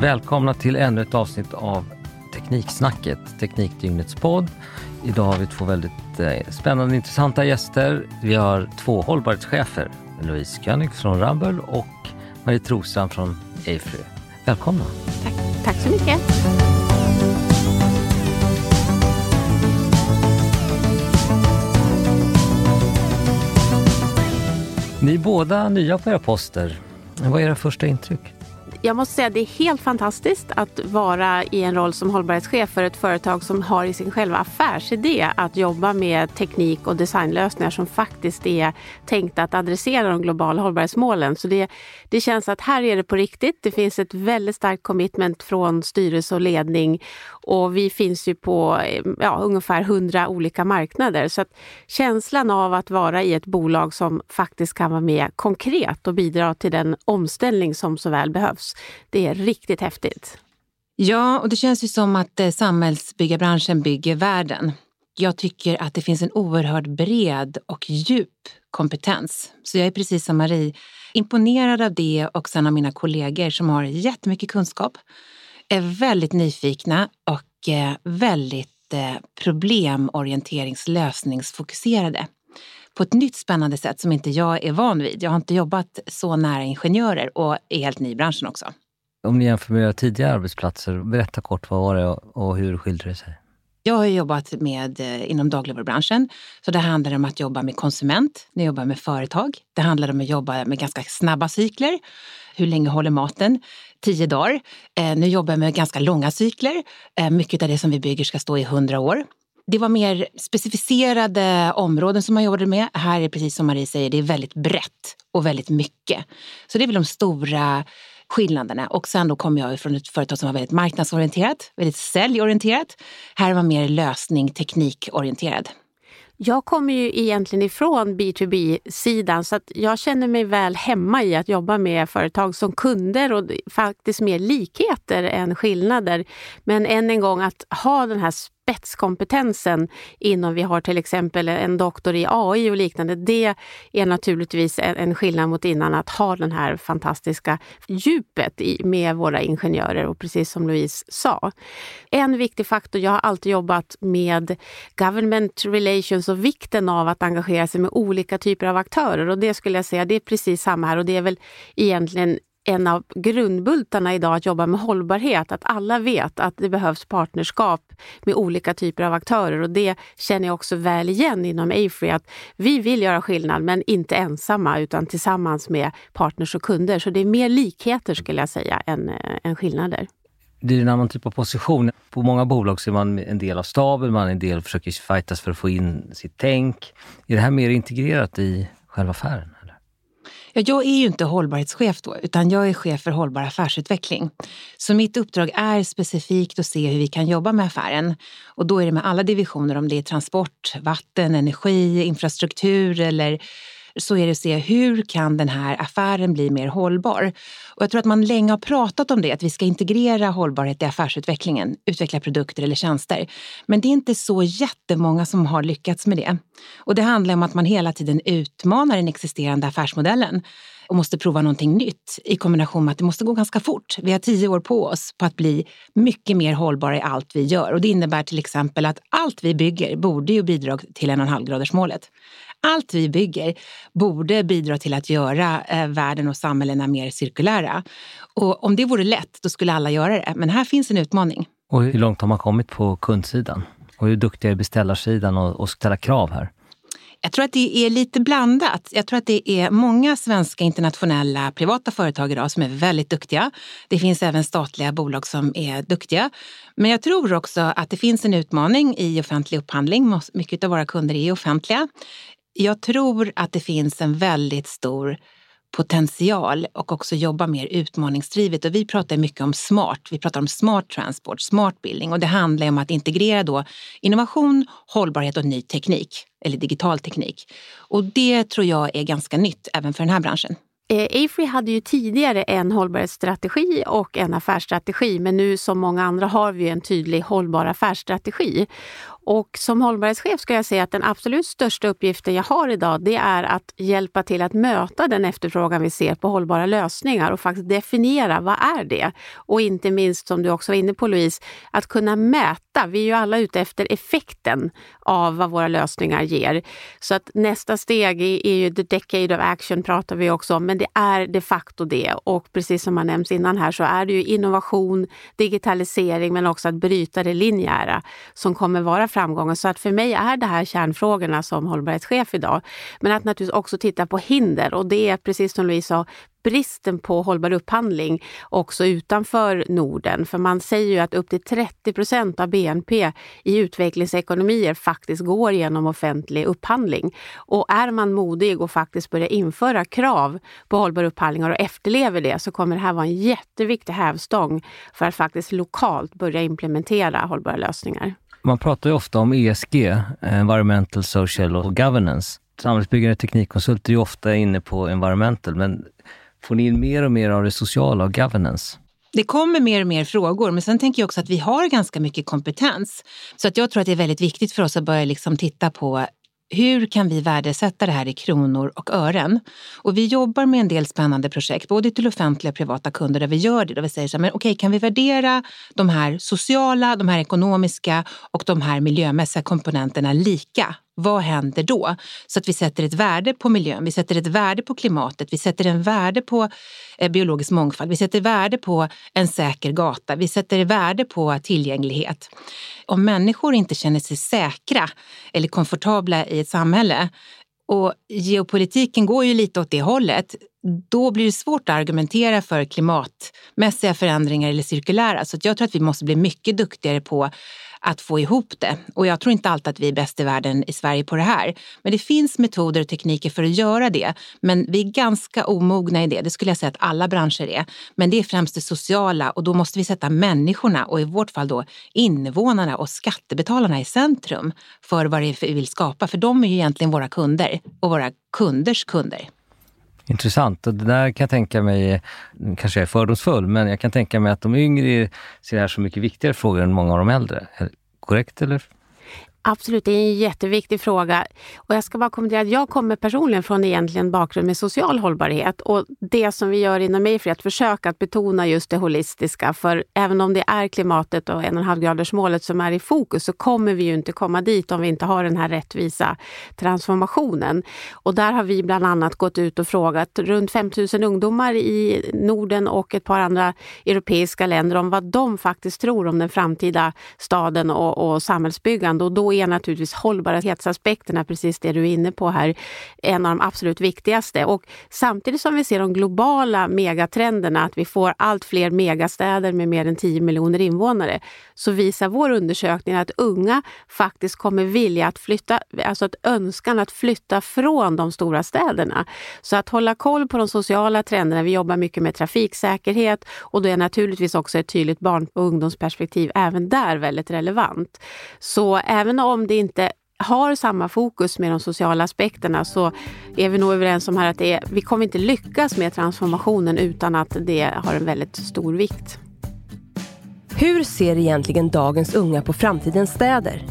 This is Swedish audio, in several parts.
Välkomna till ännu ett avsnitt av Tekniksnacket, Teknikdygnets podd. Idag har vi två väldigt eh, spännande och intressanta gäster. Vi har två hållbarhetschefer, Louise König från Rumble och Marie Trostrand från Afry. Välkomna! Tack, tack så mycket! Ni är båda nya på era poster. Vad är era första intryck? Jag måste säga att det är helt fantastiskt att vara i en roll som hållbarhetschef för ett företag som har i sin själva affärsidé att jobba med teknik och designlösningar som faktiskt är tänkta att adressera de globala hållbarhetsmålen. Så det, det känns att här är det på riktigt. Det finns ett väldigt starkt commitment från styrelse och ledning och vi finns ju på eh, ja, ungefär hundra olika marknader. Så att känslan av att vara i ett bolag som faktiskt kan vara med konkret och bidra till den omställning som så väl behövs det är riktigt häftigt. Ja, och det känns ju som att eh, samhällsbyggarbranschen bygger världen. Jag tycker att det finns en oerhört bred och djup kompetens. Så jag är precis som Marie imponerad av det och sen av mina kollegor som har jättemycket kunskap, är väldigt nyfikna och eh, väldigt eh, problemorienteringslösningsfokuserade på ett nytt spännande sätt som inte jag är van vid. Jag har inte jobbat så nära ingenjörer och är helt ny i branschen också. Om ni jämför med era tidigare arbetsplatser, berätta kort vad var det och hur skiljer det sig? Jag har jobbat med, eh, inom dagligvarubranschen. Så det handlar om att jobba med konsument, jag jobbar med företag. Det handlar om att jobba med ganska snabba cykler. Hur länge håller maten? Tio dagar. Eh, nu jobbar jag med ganska långa cykler. Eh, mycket av det som vi bygger ska stå i hundra år. Det var mer specificerade områden som man jobbade med. Här är precis som Marie säger, det är väldigt brett och väldigt mycket. Så det är väl de stora skillnaderna. Och sen då kommer jag från ett företag som var väldigt marknadsorienterat, väldigt säljorienterat. Här var mer lösning, teknikorienterad. Jag kommer ju egentligen ifrån B2B-sidan så att jag känner mig väl hemma i att jobba med företag som kunder och faktiskt mer likheter än skillnader. Men än en gång att ha den här spetskompetensen inom, vi har till exempel en doktor i AI och liknande, det är naturligtvis en skillnad mot innan att ha den här fantastiska djupet med våra ingenjörer och precis som Louise sa. En viktig faktor, jag har alltid jobbat med government relations och vikten av att engagera sig med olika typer av aktörer och det skulle jag säga, det är precis samma här och det är väl egentligen en av grundbultarna idag att jobba med hållbarhet. Att alla vet att det behövs partnerskap med olika typer av aktörer och det känner jag också väl igen inom Afree att vi vill göra skillnad men inte ensamma utan tillsammans med partners och kunder. Så det är mer likheter skulle jag säga än, eh, än skillnader. Det är en annan typ av position. På många bolag så är man en del av staben, man är en del försöker fightas för att få in sitt tänk. Är det här mer integrerat i själva affären? Ja, jag är ju inte hållbarhetschef då, utan jag är chef för hållbar affärsutveckling. Så mitt uppdrag är specifikt att se hur vi kan jobba med affären. Och då är det med alla divisioner, om det är transport, vatten, energi, infrastruktur eller så är det att se hur kan den här affären bli mer hållbar? Och jag tror att man länge har pratat om det, att vi ska integrera hållbarhet i affärsutvecklingen, utveckla produkter eller tjänster. Men det är inte så jättemånga som har lyckats med det. Och det handlar om att man hela tiden utmanar den existerande affärsmodellen och måste prova någonting nytt i kombination med att det måste gå ganska fort. Vi har tio år på oss på att bli mycket mer hållbara i allt vi gör och det innebär till exempel att allt vi bygger borde ju bidra till 1,5-gradersmålet. Allt vi bygger borde bidra till att göra eh, världen och samhällena mer cirkulära. Och om det vore lätt, då skulle alla göra det. Men här finns en utmaning. Och hur långt har man kommit på kundsidan? Och hur duktiga är beställarsidan och, och ställa krav här? Jag tror att det är lite blandat. Jag tror att det är många svenska internationella privata företag idag som är väldigt duktiga. Det finns även statliga bolag som är duktiga. Men jag tror också att det finns en utmaning i offentlig upphandling. Mycket av våra kunder är offentliga jag tror att det finns en väldigt stor potential och också jobba mer utmaningsdrivet. Och vi pratar mycket om smart. Vi pratar om smart transport, smart building och det handlar om att integrera då innovation, hållbarhet och ny teknik eller digital teknik. Och det tror jag är ganska nytt även för den här branschen. Eh, Afry hade ju tidigare en hållbarhetsstrategi och en affärsstrategi men nu som många andra har vi en tydlig hållbar affärsstrategi. Och som hållbarhetschef ska jag säga att den absolut största uppgiften jag har idag, det är att hjälpa till att möta den efterfrågan vi ser på hållbara lösningar och faktiskt definiera vad är det? Och inte minst, som du också var inne på Louise, att kunna mäta. Vi är ju alla ute efter effekten av vad våra lösningar ger. Så att nästa steg är ju the decade of action pratar vi också om, men det är de facto det. Och precis som har nämnts innan här så är det ju innovation, digitalisering men också att bryta det linjära som kommer vara framgången. Så att för mig är det här kärnfrågorna som hållbarhetschef idag. Men att naturligtvis också titta på hinder och det är precis som Louise sa, bristen på hållbar upphandling också utanför Norden. För man säger ju att upp till 30 procent av BNP i utvecklingsekonomier faktiskt går genom offentlig upphandling. Och är man modig och faktiskt börjar införa krav på hållbar upphandling och efterlever det så kommer det här vara en jätteviktig hävstång för att faktiskt lokalt börja implementera hållbara lösningar. Man pratar ju ofta om ESG, Environmental, Social och Governance. Samhällsbyggande teknikkonsulter är ju ofta inne på environmental, men får ni in mer och mer av det sociala och governance? Det kommer mer och mer frågor, men sen tänker jag också att vi har ganska mycket kompetens. Så att jag tror att det är väldigt viktigt för oss att börja liksom titta på hur kan vi värdesätta det här i kronor och ören? Och vi jobbar med en del spännande projekt, både till offentliga och privata kunder, där vi gör det. Där vi säger så här, men okej, kan vi värdera de här sociala, de här ekonomiska och de här miljömässiga komponenterna lika? Vad händer då? Så att vi sätter ett värde på miljön, vi sätter ett värde på klimatet, vi sätter en värde på eh, biologisk mångfald, vi sätter värde på en säker gata, vi sätter värde på tillgänglighet. Om människor inte känner sig säkra eller komfortabla i ett samhälle och geopolitiken går ju lite åt det hållet, då blir det svårt att argumentera för klimatmässiga förändringar eller cirkulära. Så jag tror att vi måste bli mycket duktigare på att få ihop det. Och jag tror inte alltid att vi är bäst i världen i Sverige på det här. Men det finns metoder och tekniker för att göra det. Men vi är ganska omogna i det. Det skulle jag säga att alla branscher är. Men det är främst det sociala och då måste vi sätta människorna och i vårt fall då invånarna och skattebetalarna i centrum för vad det är vi vill skapa. För de är ju egentligen våra kunder och våra kunders kunder. Intressant. Och det där kan jag tänka mig, kanske jag är fördomsfull, men jag kan tänka mig att de yngre ser det här som mycket viktigare frågor än många av de äldre. Korrekt eller? Absolut, det är en jätteviktig fråga. Och jag ska bara kommentera att jag kommer personligen från egentligen bakgrund med social hållbarhet. Och det som vi gör inom Mayfree är att försöka att betona just det holistiska. För även om det är klimatet och 1,5-gradersmålet som är i fokus så kommer vi ju inte komma dit om vi inte har den här rättvisa transformationen. Och där har vi bland annat gått ut och frågat runt 5 000 ungdomar i Norden och ett par andra europeiska länder om vad de faktiskt tror om den framtida staden och, och samhällsbyggande. Och då är naturligtvis hållbarhetsaspekterna, precis det du är inne på här, en av de absolut viktigaste. Och samtidigt som vi ser de globala megatrenderna, att vi får allt fler megastäder med mer än 10 miljoner invånare, så visar vår undersökning att unga faktiskt kommer vilja att flytta, alltså att önskan att flytta från de stora städerna. Så att hålla koll på de sociala trenderna, vi jobbar mycket med trafiksäkerhet och då är naturligtvis också ett tydligt barn och ungdomsperspektiv även där väldigt relevant. Så även om det inte har samma fokus med de sociala aspekterna så är vi nog överens om här att det är, vi kommer inte lyckas med transformationen utan att det har en väldigt stor vikt. Hur ser egentligen dagens unga på framtidens städer?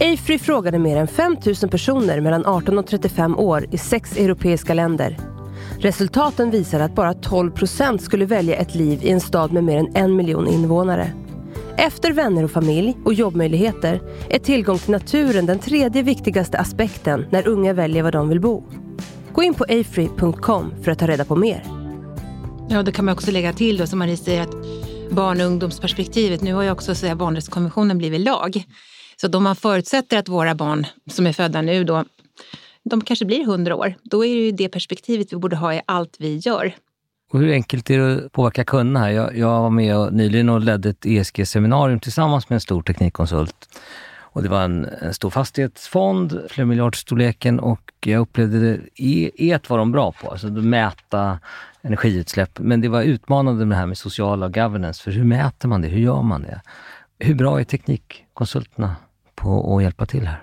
Afry frågade mer än 5 000 personer mellan 18 och 35 år i sex europeiska länder. Resultaten visar att bara 12 procent skulle välja ett liv i en stad med mer än en miljon invånare. Efter vänner och familj och jobbmöjligheter är tillgång till naturen den tredje viktigaste aspekten när unga väljer var de vill bo. Gå in på afree.com för att ta reda på mer. Ja, det kan man också lägga till då som Marie säger att barn och ungdomsperspektivet, nu har ju också så barnrättskonventionen blivit lag. Så om man förutsätter att våra barn som är födda nu då, de kanske blir hundra år, då är det ju det perspektivet vi borde ha i allt vi gör. Och hur enkelt är det att påverka kunderna här? Jag, jag var med och, nyligen och ledde ett ESG-seminarium tillsammans med en stor teknikkonsult. Och det var en, en stor fastighetsfond, flermiljardstorleken och jag upplevde det, e, et var de bra på, alltså att mäta energiutsläpp. Men det var utmanande med det här med sociala governance, för hur mäter man det? Hur gör man det? Hur bra är teknikkonsulterna på att hjälpa till här?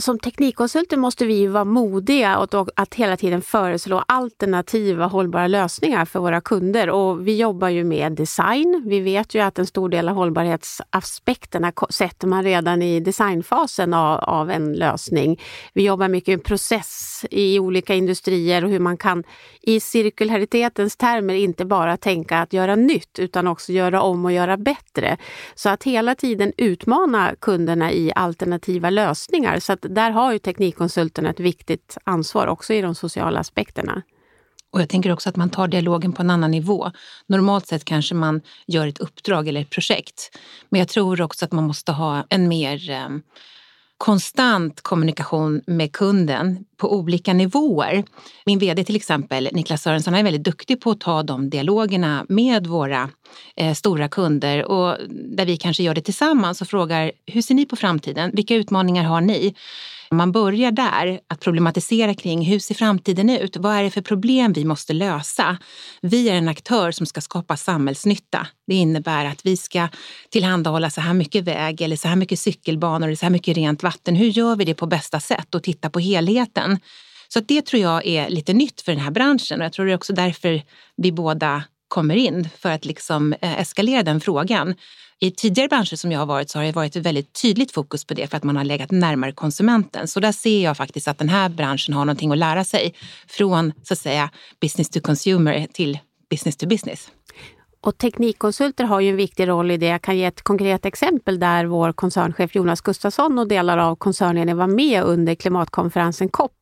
Som teknikkonsulter måste vi vara modiga och att hela tiden föreslå alternativa hållbara lösningar för våra kunder. Och vi jobbar ju med design. Vi vet ju att en stor del av hållbarhetsaspekterna sätter man redan i designfasen av, av en lösning. Vi jobbar mycket med process i olika industrier och hur man kan i cirkularitetens termer inte bara tänka att göra nytt utan också göra om och göra bättre. Så att hela tiden utmana kunderna i alternativa lösningar. Så att där har ju teknikkonsulterna ett viktigt ansvar också i de sociala aspekterna. Och jag tänker också att man tar dialogen på en annan nivå. Normalt sett kanske man gör ett uppdrag eller ett projekt. Men jag tror också att man måste ha en mer eh, konstant kommunikation med kunden på olika nivåer. Min vd till exempel, Niklas Sörensson, är väldigt duktig på att ta de dialogerna med våra eh, stora kunder och där vi kanske gör det tillsammans och frågar hur ser ni på framtiden? Vilka utmaningar har ni? Man börjar där, att problematisera kring hur ser framtiden ut? Vad är det för problem vi måste lösa? Vi är en aktör som ska skapa samhällsnytta. Det innebär att vi ska tillhandahålla så här mycket väg eller så här mycket cykelbanor eller så här mycket rent vatten. Hur gör vi det på bästa sätt och titta på helheten? Så det tror jag är lite nytt för den här branschen och jag tror det är också därför vi båda kommer in för att liksom eh, eskalera den frågan. I tidigare branscher som jag har varit så har det varit ett väldigt tydligt fokus på det för att man har legat närmare konsumenten. Så där ser jag faktiskt att den här branschen har någonting att lära sig från så att säga business to consumer till business to business. Och teknikkonsulter har ju en viktig roll i det. Jag kan ge ett konkret exempel där vår koncernchef Jonas Gustafsson och delar av koncernen var med under klimatkonferensen COP,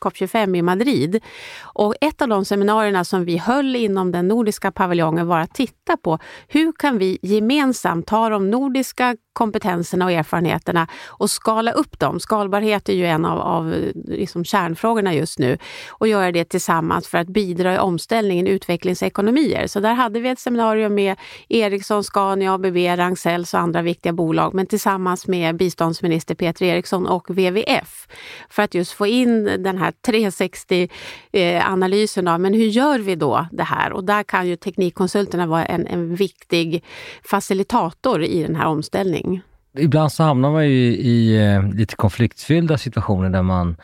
COP25 i Madrid. Och ett av de seminarierna som vi höll inom den nordiska paviljongen var att titta på hur kan vi gemensamt ta de nordiska kompetenserna och erfarenheterna och skala upp dem. Skalbarhet är ju en av, av liksom kärnfrågorna just nu och göra det tillsammans för att bidra i omställningen i utvecklingsekonomier. Så där hade vi ett seminarium med Ericsson, Scania, ABB, Ragn-Sells och andra viktiga bolag, men tillsammans med biståndsminister Peter Eriksson och WWF för att just få in den här 360-analysen eh, av men hur gör vi då det här? Och där kan ju teknikkonsulterna vara en, en viktig facilitator i den här omställningen ibland så hamnar man ju i eh, lite konfliktfyllda situationer där man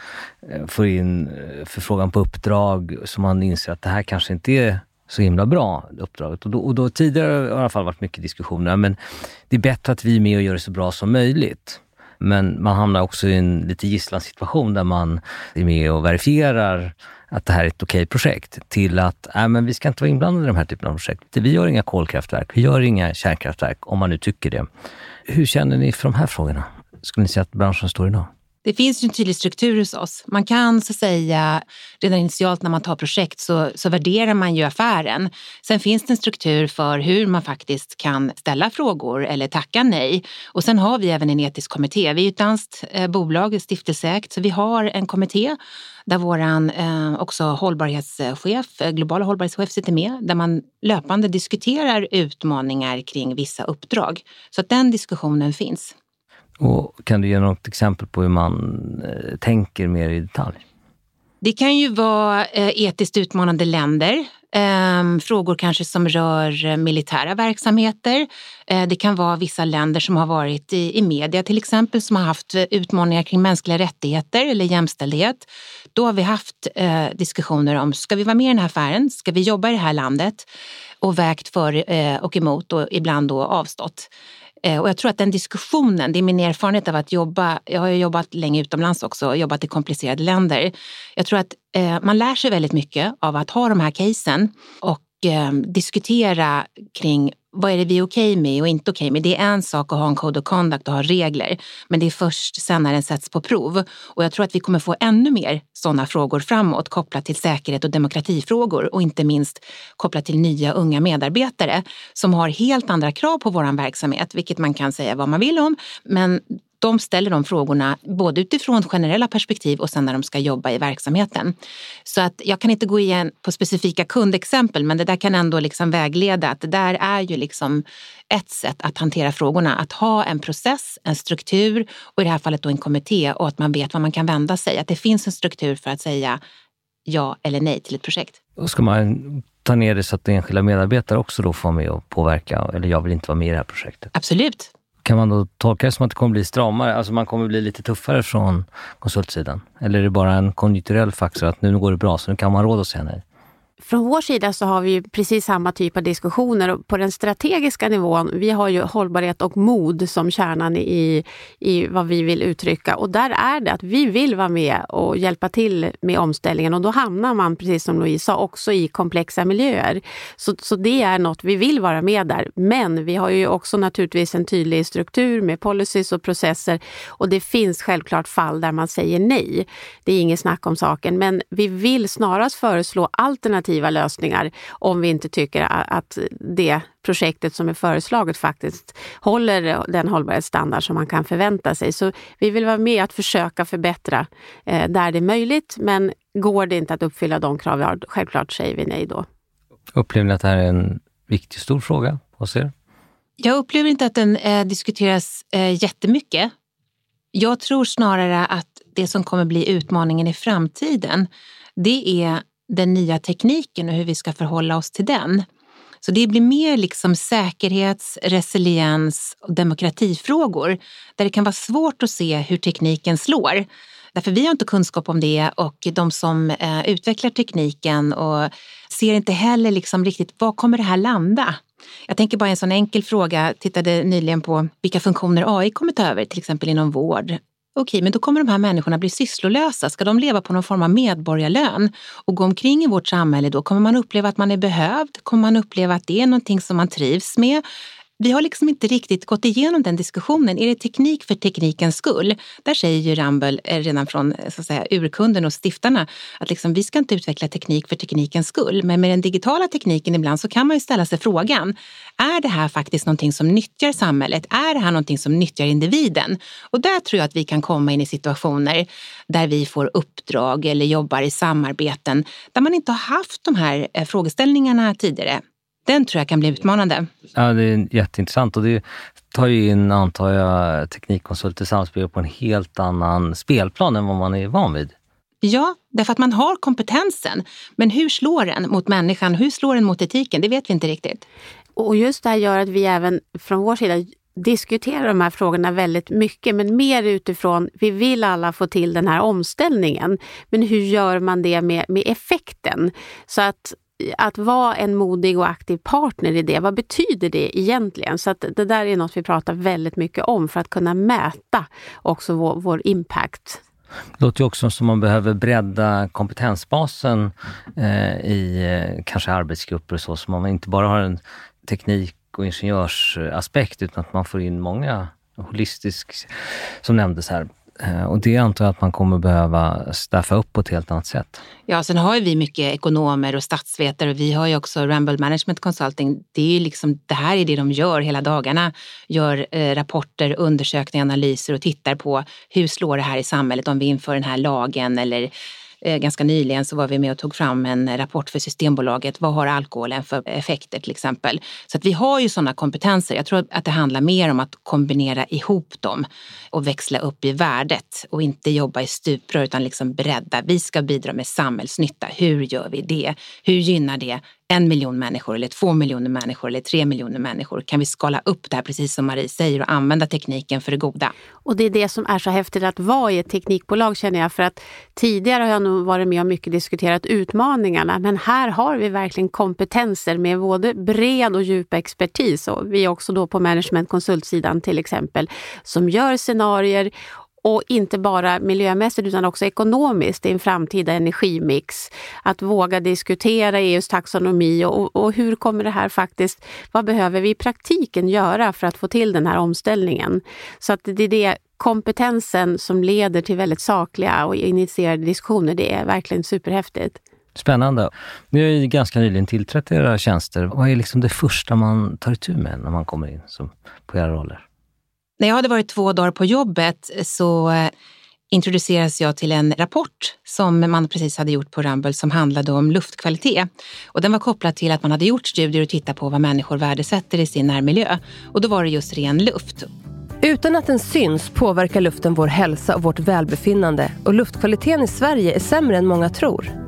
eh, får in eh, förfrågan på uppdrag som man inser att det här kanske inte är så himla bra, uppdraget. Och då, och då tidigare har det i alla fall varit mycket diskussioner, men det är bättre att vi är med och gör det så bra som möjligt. Men man hamnar också i en lite gisslansituation där man är med och verifierar att det här är ett okej projekt till att äh, men vi ska inte vara inblandade i de här typen av projekt. Vi gör inga kolkraftverk, vi gör inga kärnkraftverk, om man nu tycker det. Hur känner ni för de här frågorna? Skulle ni säga att branschen står idag? Det finns ju en tydlig struktur hos oss. Man kan så säga, redan initialt när man tar projekt så, så värderar man ju affären. Sen finns det en struktur för hur man faktiskt kan ställa frågor eller tacka nej. Och sen har vi även en etisk kommitté. Vi är ett danskt eh, bolag, stiftelseägt, så vi har en kommitté där våran eh, också hållbarhetschef, eh, globala hållbarhetschef sitter med, där man löpande diskuterar utmaningar kring vissa uppdrag. Så att den diskussionen finns. Och kan du ge något exempel på hur man eh, tänker mer i detalj? Det kan ju vara eh, etiskt utmanande länder. Ehm, frågor kanske som rör eh, militära verksamheter. Eh, det kan vara vissa länder som har varit i, i media till exempel som har haft eh, utmaningar kring mänskliga rättigheter eller jämställdhet. Då har vi haft eh, diskussioner om, ska vi vara med i den här affären? Ska vi jobba i det här landet? Och vägt för och emot och ibland då avstått. Eh, och jag tror att den diskussionen, det är min erfarenhet av att jobba, jag har jobbat länge utomlands också, jobbat i komplicerade länder. Jag tror att eh, man lär sig väldigt mycket av att ha de här casen och eh, diskutera kring vad är det vi är okej okay med och inte okej okay med? Det är en sak att ha en code of conduct och ha regler, men det är först sen när den sätts på prov. Och jag tror att vi kommer få ännu mer sådana frågor framåt kopplat till säkerhet och demokratifrågor och inte minst kopplat till nya unga medarbetare som har helt andra krav på vår verksamhet, vilket man kan säga vad man vill om. Men de ställer de frågorna både utifrån generella perspektiv och sen när de ska jobba i verksamheten. Så att jag kan inte gå igen på specifika kundexempel men det där kan ändå liksom vägleda att det där är ju liksom ett sätt att hantera frågorna. Att ha en process, en struktur och i det här fallet då en kommitté och att man vet vad man kan vända sig. Att det finns en struktur för att säga ja eller nej till ett projekt. Och ska man ta ner det så att enskilda medarbetare också då får vara med och påverka? Eller jag vill inte vara med i det här projektet? Absolut. Kan man då tolka det som att det kommer bli stramare? Alltså man kommer bli lite tuffare från konsultsidan? Eller är det bara en konjunkturell faktor att nu går det bra så nu kan man råd att säga nej? Från vår sida så har vi precis samma typ av diskussioner. På den strategiska nivån, vi har ju hållbarhet och mod som kärnan i, i vad vi vill uttrycka. Och där är det att vi vill vara med och hjälpa till med omställningen och då hamnar man, precis som Louise sa, också i komplexa miljöer. Så, så det är något vi vill vara med där. Men vi har ju också naturligtvis en tydlig struktur med policies och processer och det finns självklart fall där man säger nej. Det är inget snack om saken, men vi vill snarast föreslå alternativ alternativa lösningar om vi inte tycker att det projektet som är föreslaget faktiskt håller den hållbarhetsstandard som man kan förvänta sig. Så vi vill vara med att försöka förbättra eh, där det är möjligt, men går det inte att uppfylla de krav vi har, självklart säger vi nej då. Upplever ni att det här är en viktig, stor fråga hos er? Jag upplever inte att den eh, diskuteras eh, jättemycket. Jag tror snarare att det som kommer bli utmaningen i framtiden, det är den nya tekniken och hur vi ska förhålla oss till den. Så det blir mer liksom säkerhets, resiliens och demokratifrågor där det kan vara svårt att se hur tekniken slår. Därför vi har inte kunskap om det och de som eh, utvecklar tekniken och ser inte heller liksom riktigt var kommer det här landa. Jag tänker bara en sån enkel fråga, Jag tittade nyligen på vilka funktioner AI kommer ta över, till exempel inom vård Okej, men då kommer de här människorna bli sysslolösa. Ska de leva på någon form av medborgarlön och gå omkring i vårt samhälle då? Kommer man uppleva att man är behövd? Kommer man uppleva att det är någonting som man trivs med? Vi har liksom inte riktigt gått igenom den diskussionen. Är det teknik för teknikens skull? Där säger ju Ramboll eh, redan från eh, så att säga, urkunden och stiftarna att liksom, vi ska inte utveckla teknik för teknikens skull. Men med den digitala tekniken ibland så kan man ju ställa sig frågan, är det här faktiskt någonting som nyttjar samhället? Är det här någonting som nyttjar individen? Och där tror jag att vi kan komma in i situationer där vi får uppdrag eller jobbar i samarbeten där man inte har haft de här eh, frågeställningarna tidigare. Den tror jag kan bli utmanande. Ja, det är jätteintressant och det tar ju in, antar jag, teknikkonsulter samspel på en helt annan spelplan än vad man är van vid. Ja, därför att man har kompetensen. Men hur slår den mot människan? Hur slår den mot etiken? Det vet vi inte riktigt. Och just det här gör att vi även från vår sida diskuterar de här frågorna väldigt mycket, men mer utifrån, vi vill alla få till den här omställningen. Men hur gör man det med, med effekten? Så att att vara en modig och aktiv partner i det, vad betyder det egentligen? Så att det där är något vi pratar väldigt mycket om för att kunna mäta också vår, vår impact. Det låter ju också som man behöver bredda kompetensbasen eh, i eh, kanske arbetsgrupper och så, så man inte bara har en teknik och ingenjörsaspekt utan att man får in många holistisk, som nämndes här, Eh, och det antar jag att man kommer behöva staffa upp på ett helt annat sätt. Ja, sen har ju vi mycket ekonomer och statsvetare och vi har ju också Ramble Management Consulting. Det, är liksom, det här är det de gör hela dagarna. Gör eh, rapporter, undersökningar, analyser och tittar på hur slår det här i samhället om vi inför den här lagen eller Eh, ganska nyligen så var vi med och tog fram en rapport för Systembolaget. Vad har alkoholen för effekter till exempel? Så att vi har ju sådana kompetenser. Jag tror att det handlar mer om att kombinera ihop dem och växla upp i värdet och inte jobba i stuprör utan liksom bredda. Vi ska bidra med samhällsnytta. Hur gör vi det? Hur gynnar det en miljon människor eller två miljoner människor eller tre miljoner människor kan vi skala upp det här precis som Marie säger och använda tekniken för det goda. Och det är det som är så häftigt att vara i ett teknikbolag känner jag för att tidigare har jag nog varit med och mycket diskuterat utmaningarna men här har vi verkligen kompetenser med både bred och djup expertis och vi är också då på managementkonsultsidan till exempel som gör scenarier och inte bara miljömässigt utan också ekonomiskt i en framtida energimix. Att våga diskutera EUs taxonomi och, och, hur kommer det här faktiskt, vad behöver vi i praktiken göra för att få till den här omställningen? Så att det är det kompetensen som leder till väldigt sakliga och initierade diskussioner. Det är verkligen superhäftigt. Spännande. Ni har ju ganska nyligen tillträtt era tjänster. Vad är liksom det första man tar itu med när man kommer in som, på era roller? När jag hade varit två dagar på jobbet så eh, introducerades jag till en rapport som man precis hade gjort på Rumble som handlade om luftkvalitet. Och den var kopplad till att man hade gjort studier och tittat på vad människor värdesätter i sin närmiljö. Och då var det just ren luft. Utan att den syns påverkar luften vår hälsa och vårt välbefinnande och luftkvaliteten i Sverige är sämre än många tror.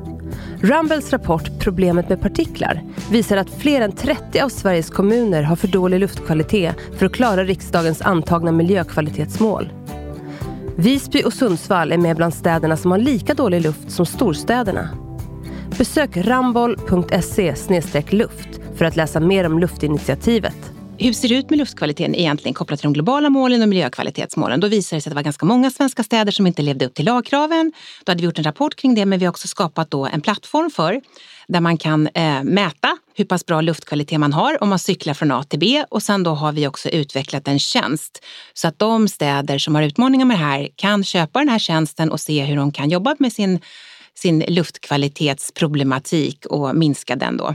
Rumbles rapport Problemet med partiklar visar att fler än 30 av Sveriges kommuner har för dålig luftkvalitet för att klara riksdagens antagna miljökvalitetsmål. Visby och Sundsvall är med bland städerna som har lika dålig luft som storstäderna. Besök ramboll.se luft för att läsa mer om luftinitiativet. Hur ser det ut med luftkvaliteten egentligen kopplat till de globala målen och miljökvalitetsmålen? Då visade det sig att det var ganska många svenska städer som inte levde upp till lagkraven. Då hade vi gjort en rapport kring det, men vi har också skapat då en plattform för där man kan eh, mäta hur pass bra luftkvalitet man har om man cyklar från A till B. Och sen då har vi också utvecklat en tjänst så att de städer som har utmaningar med det här kan köpa den här tjänsten och se hur de kan jobba med sin, sin luftkvalitetsproblematik och minska den då.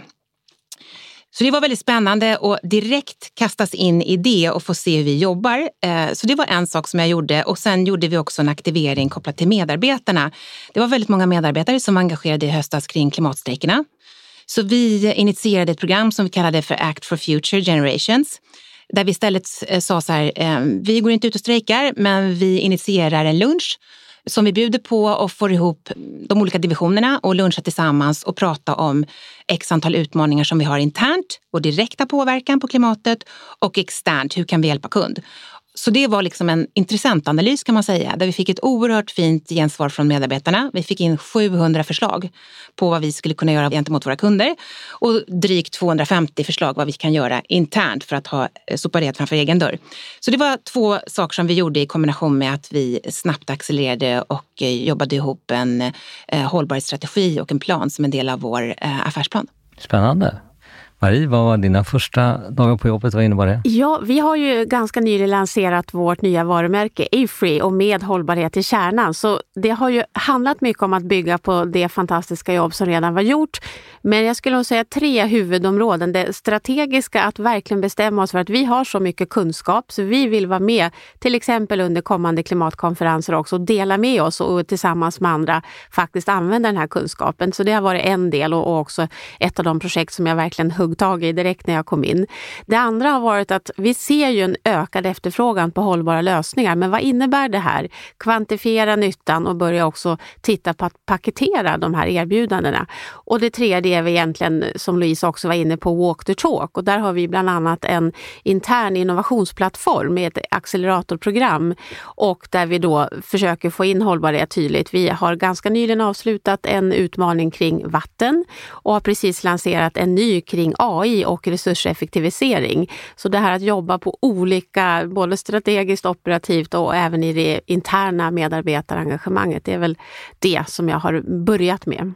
Så det var väldigt spännande att direkt kastas in i det och få se hur vi jobbar. Eh, så det var en sak som jag gjorde och sen gjorde vi också en aktivering kopplat till medarbetarna. Det var väldigt många medarbetare som var engagerade i höstas kring klimatstrejkerna. Så vi initierade ett program som vi kallade för Act for Future Generations där vi istället eh, sa så här, eh, vi går inte ut och strejkar men vi initierar en lunch som vi bjuder på och får ihop de olika divisionerna och lunchar tillsammans och prata om x antal utmaningar som vi har internt vår direkta påverkan på klimatet och externt, hur kan vi hjälpa kund? Så det var liksom en intressant analys kan man säga, där vi fick ett oerhört fint gensvar från medarbetarna. Vi fick in 700 förslag på vad vi skulle kunna göra gentemot våra kunder och drygt 250 förslag vad vi kan göra internt för att ha eh, sopa framför egen dörr. Så det var två saker som vi gjorde i kombination med att vi snabbt accelererade och eh, jobbade ihop en eh, hållbarhetsstrategi och en plan som en del av vår affärsplan. Spännande. Marie, vad var dina första dagar på jobbet? Vad innebar det? Ja, vi har ju ganska nyligen lanserat vårt nya varumärke Afree och med hållbarhet i kärnan. Så det har ju handlat mycket om att bygga på det fantastiska jobb som redan var gjort. Men jag skulle nog säga tre huvudområden. Det strategiska, att verkligen bestämma oss för att vi har så mycket kunskap så vi vill vara med, till exempel under kommande klimatkonferenser också, och dela med oss och tillsammans med andra faktiskt använda den här kunskapen. Så det har varit en del och också ett av de projekt som jag verkligen hugg tag i direkt när jag kom in. Det andra har varit att vi ser ju en ökad efterfrågan på hållbara lösningar. Men vad innebär det här? Kvantifiera nyttan och börja också titta på att paketera de här erbjudandena. Och det tredje är vi egentligen, som Louise också var inne på, Walk the Talk. Och där har vi bland annat en intern innovationsplattform med ett acceleratorprogram och där vi då försöker få in hållbarhet tydligt. Vi har ganska nyligen avslutat en utmaning kring vatten och har precis lanserat en ny kring AI och resurseffektivisering. Så det här att jobba på olika, både strategiskt, operativt och även i det interna medarbetarengagemanget, det är väl det som jag har börjat med.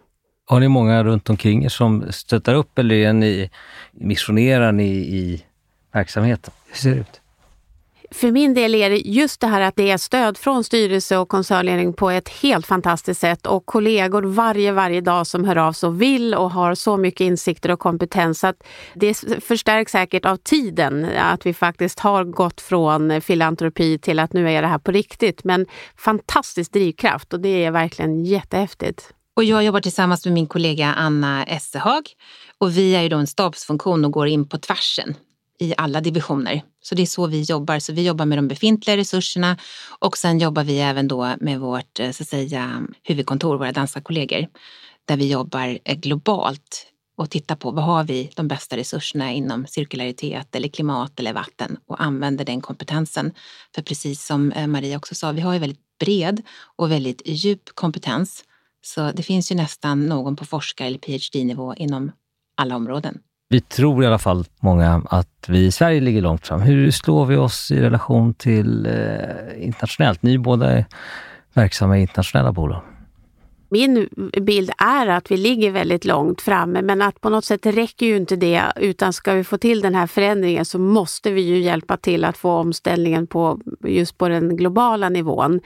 Har ni många runt omkring er som stöttar upp eller är ni, missionerar ni i verksamheten? Hur ser det ut? För min del är det just det här att det är stöd från styrelse och koncernledning på ett helt fantastiskt sätt och kollegor varje, varje dag som hör av sig och vill och har så mycket insikter och kompetens. att det förstärks säkert av tiden att vi faktiskt har gått från filantropi till att nu är det här på riktigt. Men fantastisk drivkraft och det är verkligen jättehäftigt. Och jag jobbar tillsammans med min kollega Anna Essehag och vi är ju då en stabsfunktion och går in på tvärsen i alla divisioner. Så det är så vi jobbar. Så vi jobbar med de befintliga resurserna och sen jobbar vi även då med vårt eh, så att säga, huvudkontor, våra danska kollegor, där vi jobbar eh, globalt och tittar på vad har vi de bästa resurserna inom cirkularitet eller klimat eller vatten och använder den kompetensen. För precis som eh, Maria också sa, vi har ju väldigt bred och väldigt djup kompetens. Så det finns ju nästan någon på forskar eller PhD-nivå inom alla områden. Vi tror i alla fall många att vi i Sverige ligger långt fram. Hur slår vi oss i relation till eh, internationellt? Ni båda är verksamma i internationella bolag. Min bild är att vi ligger väldigt långt framme men att på något sätt räcker ju inte det utan ska vi få till den här förändringen så måste vi ju hjälpa till att få omställningen på just på den globala nivån.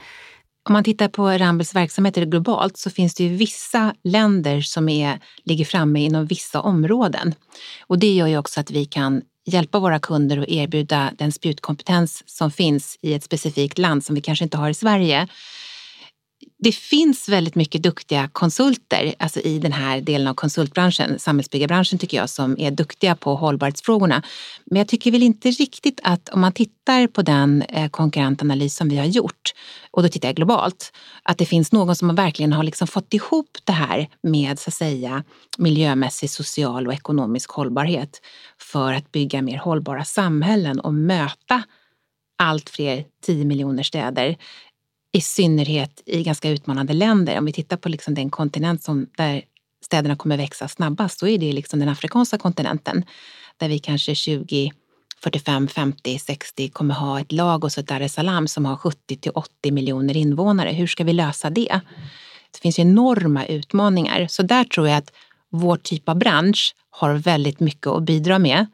Om man tittar på Rambles verksamheter globalt så finns det ju vissa länder som är, ligger framme inom vissa områden. Och det gör ju också att vi kan hjälpa våra kunder och erbjuda den spjutkompetens som finns i ett specifikt land som vi kanske inte har i Sverige det finns väldigt mycket duktiga konsulter alltså i den här delen av konsultbranschen, samhällsbyggarbranschen tycker jag, som är duktiga på hållbarhetsfrågorna. Men jag tycker väl inte riktigt att om man tittar på den eh, konkurrentanalys som vi har gjort, och då tittar jag globalt, att det finns någon som verkligen har liksom fått ihop det här med så att säga miljömässig, social och ekonomisk hållbarhet för att bygga mer hållbara samhällen och möta allt fler 10 miljoner städer i synnerhet i ganska utmanande länder. Om vi tittar på liksom den kontinent som, där städerna kommer växa snabbast, så är det liksom den afrikanska kontinenten. Där vi kanske 20, 45, 50, 60 kommer ha ett lag och ett Dar es Salaam som har 70 till 80 miljoner invånare. Hur ska vi lösa det? Det finns enorma utmaningar. Så där tror jag att vår typ av bransch har väldigt mycket att bidra med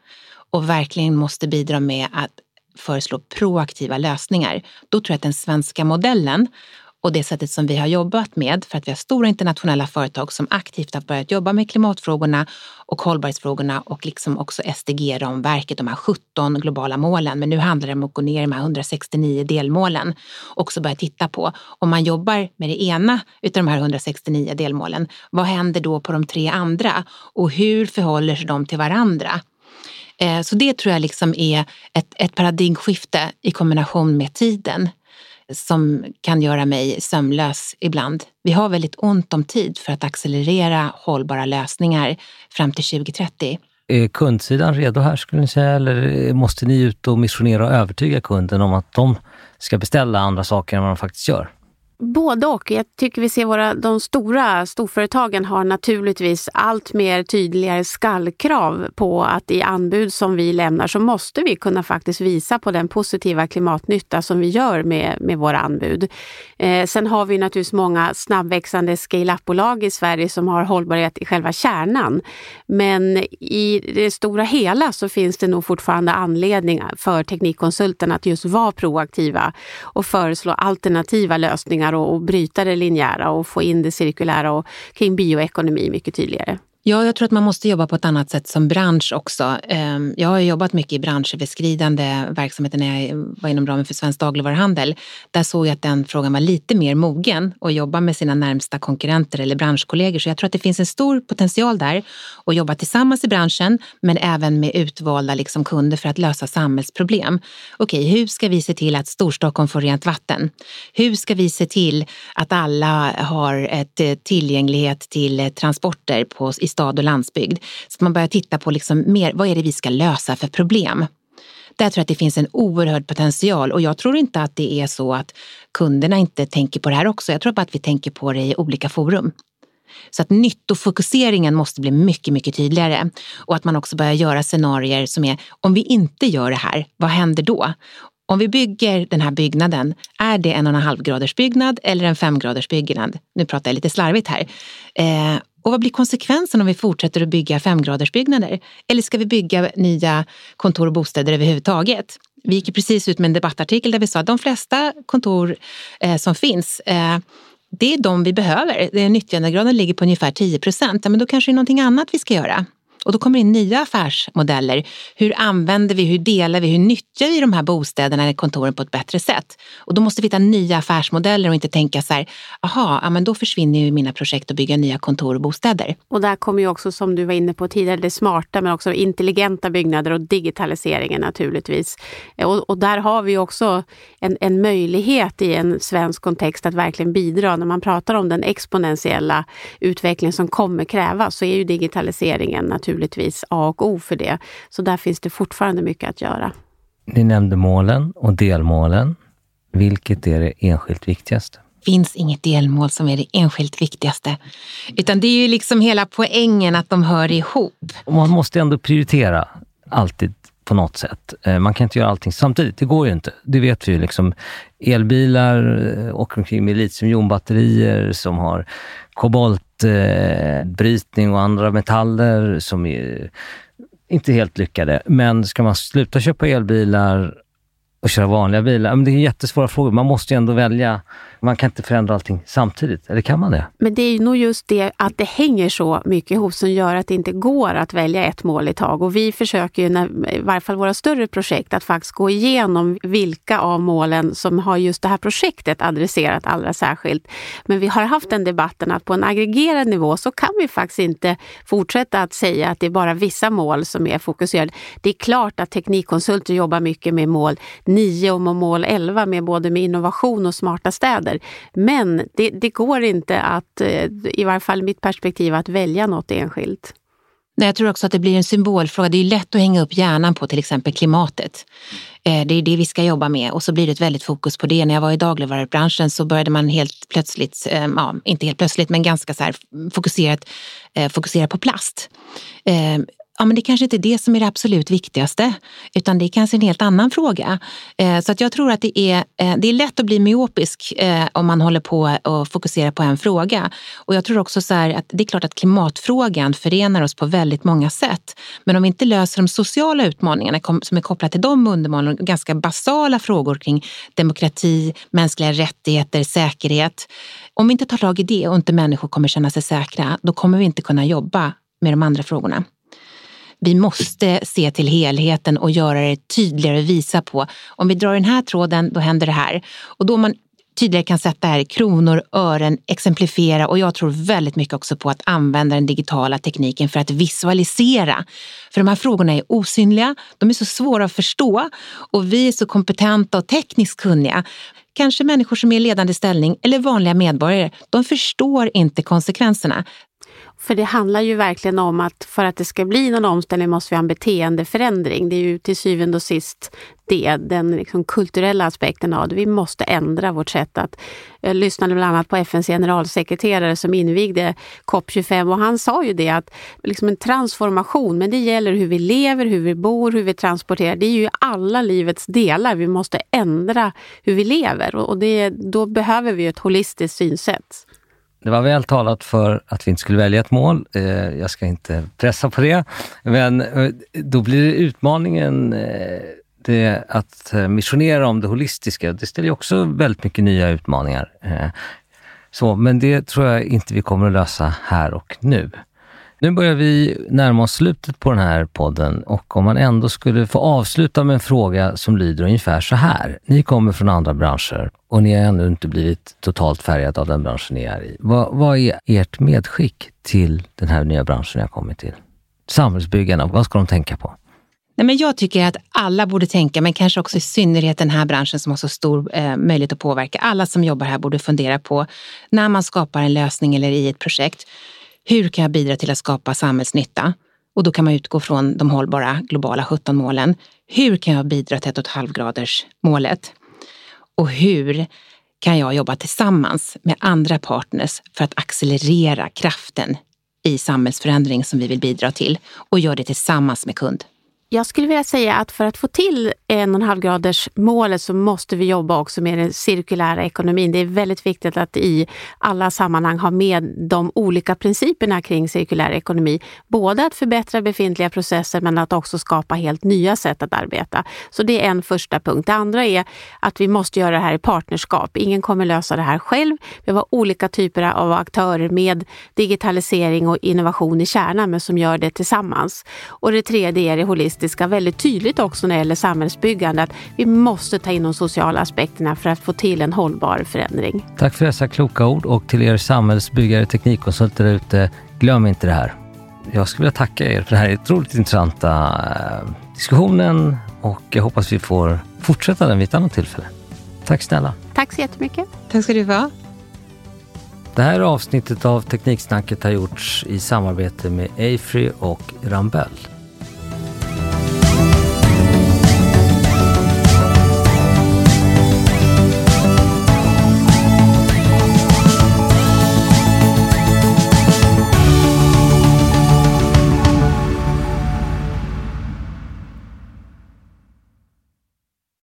och verkligen måste bidra med att föreslå proaktiva lösningar. Då tror jag att den svenska modellen och det sättet som vi har jobbat med, för att vi har stora internationella företag som aktivt har börjat jobba med klimatfrågorna och hållbarhetsfrågorna och liksom också SDG-ramverket, de här 17 globala målen. Men nu handlar det om att gå ner i de här 169 delmålen och också börja titta på om man jobbar med det ena utav de här 169 delmålen, vad händer då på de tre andra och hur förhåller sig de till varandra? Eh, så det tror jag liksom är ett, ett paradigmskifte i kombination med tiden som kan göra mig sömnlös ibland. Vi har väldigt ont om tid för att accelerera hållbara lösningar fram till 2030. Är kundsidan redo här skulle ni säga eller måste ni ut och missionera och övertyga kunden om att de ska beställa andra saker än vad de faktiskt gör? Både och. Jag tycker vi ser våra, de stora storföretagen har naturligtvis allt mer tydligare skallkrav på att i anbud som vi lämnar så måste vi kunna faktiskt visa på den positiva klimatnytta som vi gör med, med våra anbud. Eh, sen har vi naturligtvis många snabbväxande scale-up-bolag i Sverige som har hållbarhet i själva kärnan. Men i det stora hela så finns det nog fortfarande anledning för teknikkonsulterna att just vara proaktiva och föreslå alternativa lösningar lösningar och, och bryta det linjära och få in det cirkulära och kring bioekonomi mycket tydligare. Ja, jag tror att man måste jobba på ett annat sätt som bransch också. Ehm, jag har jobbat mycket i branschöverskridande verksamheter när jag var inom ramen för Svensk dagligvaruhandel. Där såg jag att den frågan var lite mer mogen att jobba med sina närmsta konkurrenter eller branschkollegor. Så jag tror att det finns en stor potential där att jobba tillsammans i branschen men även med utvalda liksom kunder för att lösa samhällsproblem. Okej, hur ska vi se till att Storstockholm får rent vatten? Hur ska vi se till att alla har ett eh, tillgänglighet till eh, transporter på, i stad och landsbygd. Så att man börjar titta på liksom mer, vad är det vi ska lösa för problem? Där tror jag att det finns en oerhörd potential och jag tror inte att det är så att kunderna inte tänker på det här också. Jag tror bara att vi tänker på det i olika forum. Så att nyttofokuseringen måste bli mycket, mycket tydligare. Och att man också börjar göra scenarier som är, om vi inte gör det här, vad händer då? Om vi bygger den här byggnaden, är det en och en halv graders byggnad eller en fem graders byggnad? Nu pratar jag lite slarvigt här. Eh, och vad blir konsekvensen om vi fortsätter att bygga femgradersbyggnader? Eller ska vi bygga nya kontor och bostäder överhuvudtaget? Vi gick precis ut med en debattartikel där vi sa att de flesta kontor eh, som finns eh, det är de vi behöver. Nyttjandegraden ligger på ungefär 10 procent. Ja, Men då kanske det är någonting annat vi ska göra. Och då kommer det in nya affärsmodeller. Hur använder vi, hur delar vi, hur nyttjar vi de här bostäderna eller kontoren på ett bättre sätt? Och då måste vi hitta nya affärsmodeller och inte tänka så här, aha, ja, men då försvinner ju mina projekt att bygga nya kontor och bostäder. Och där kommer ju också, som du var inne på tidigare, det smarta men också intelligenta byggnader och digitaliseringen naturligtvis. Och, och där har vi också en, en möjlighet i en svensk kontext att verkligen bidra. När man pratar om den exponentiella utveckling som kommer krävas så är ju digitaliseringen naturligtvis naturligtvis A och O för det. Så där finns det fortfarande mycket att göra. Ni nämnde målen och delmålen. Vilket är det enskilt viktigaste? Det finns inget delmål som är det enskilt viktigaste. Utan det är ju liksom hela poängen att de hör ihop. Och man måste ändå prioritera alltid på något sätt. Eh, man kan inte göra allting samtidigt. Det går ju inte. Det vet vi ju. Liksom. Elbilar åker omkring med litiumjonbatterier som har brytning och andra metaller som är inte helt lyckade. Men ska man sluta köpa elbilar att köra vanliga bilar? Men det är jättesvåra frågor. Man måste ju ändå välja. Man kan inte förändra allting samtidigt, eller kan man det? Men det är nog just det att det hänger så mycket ihop som gör att det inte går att välja ett mål i tag. Och vi försöker ju, när, i varje fall våra större projekt, att faktiskt gå igenom vilka av målen som har just det här projektet adresserat allra särskilt. Men vi har haft den debatten att på en aggregerad nivå så kan vi faktiskt inte fortsätta att säga att det är bara vissa mål som är fokuserade. Det är klart att teknikkonsulter jobbar mycket med mål 9 och mål 11 med både med innovation och smarta städer. Men det, det går inte att, eh, i varje fall mitt perspektiv, att välja något enskilt. Jag tror också att det blir en symbolfråga. Det är lätt att hänga upp hjärnan på till exempel klimatet. Eh, det är det vi ska jobba med och så blir det ett väldigt fokus på det. När jag var i dagligvarubranschen så började man helt plötsligt, eh, ja, inte helt plötsligt, men ganska så här fokuserat, fokusera på plast ja, men det kanske inte är det som är det absolut viktigaste, utan det är kanske en helt annan fråga. Eh, så att jag tror att det är, eh, det är lätt att bli myopisk eh, om man håller på och fokuserar på en fråga. Och jag tror också så att det är klart att klimatfrågan förenar oss på väldigt många sätt. Men om vi inte löser de sociala utmaningarna som är kopplade till de undermålen, ganska basala frågor kring demokrati, mänskliga rättigheter, säkerhet. Om vi inte tar tag i det och inte människor kommer känna sig säkra, då kommer vi inte kunna jobba med de andra frågorna. Vi måste se till helheten och göra det tydligare och visa på om vi drar den här tråden, då händer det här. Och då man tydligare kan sätta här kronor, ören, exemplifiera och jag tror väldigt mycket också på att använda den digitala tekniken för att visualisera. För de här frågorna är osynliga, de är så svåra att förstå och vi är så kompetenta och tekniskt kunniga. Kanske människor som är i ledande ställning eller vanliga medborgare, de förstår inte konsekvenserna. För det handlar ju verkligen om att för att det ska bli någon omställning måste vi ha en beteendeförändring. Det är ju till syvende och sist det, den liksom kulturella aspekten av det. Vi måste ändra vårt sätt att... Eh, Jag lyssnade bland annat på FNs generalsekreterare som invigde COP25 och han sa ju det att liksom en transformation, men det gäller hur vi lever, hur vi bor, hur vi transporterar. Det är ju alla livets delar. Vi måste ändra hur vi lever och det, då behöver vi ett holistiskt synsätt. Det var väl talat för att vi inte skulle välja ett mål. Eh, jag ska inte pressa på det. Men eh, då blir utmaningen eh, det att missionera om det holistiska. Det ställer också väldigt mycket nya utmaningar. Så, men det tror jag inte vi kommer att lösa här och nu. Nu börjar vi närma oss slutet på den här podden och om man ändå skulle få avsluta med en fråga som lyder ungefär så här. Ni kommer från andra branscher och ni har ännu inte blivit totalt färgade av den branschen ni är i. Vad, vad är ert medskick till den här nya branschen ni har kommit till? Samhällsbyggarna, vad ska de tänka på? Nej, men jag tycker att alla borde tänka, men kanske också i synnerhet den här branschen som har så stor eh, möjlighet att påverka. Alla som jobbar här borde fundera på när man skapar en lösning eller i ett projekt hur kan jag bidra till att skapa samhällsnytta? Och då kan man utgå från de hållbara globala 17 målen. Hur kan jag bidra till 1,5 graders målet? Och hur kan jag jobba tillsammans med andra partners för att accelerera kraften i samhällsförändring som vi vill bidra till och göra det tillsammans med kund? Jag skulle vilja säga att för att få till en och en halv graders målet så måste vi jobba också med den cirkulära ekonomin. Det är väldigt viktigt att i alla sammanhang ha med de olika principerna kring cirkulär ekonomi. Både att förbättra befintliga processer men att också skapa helt nya sätt att arbeta. Så det är en första punkt. Det andra är att vi måste göra det här i partnerskap. Ingen kommer lösa det här själv. Vi har olika typer av aktörer med digitalisering och innovation i kärnan men som gör det tillsammans. Och det tredje är det holistiska humanistiska väldigt tydligt också när det gäller samhällsbyggande. Att vi måste ta in de sociala aspekterna för att få till en hållbar förändring. Tack för dessa kloka ord och till er samhällsbyggare, teknikkonsulter där ute, glöm inte det här. Jag skulle vilja tacka er för den här otroligt intressanta eh, diskussionen och jag hoppas vi får fortsätta den vid ett annat tillfälle. Tack snälla. Tack så jättemycket. Tack ska du ha. Det här avsnittet av Tekniksnacket har gjorts i samarbete med Afry och Rambell.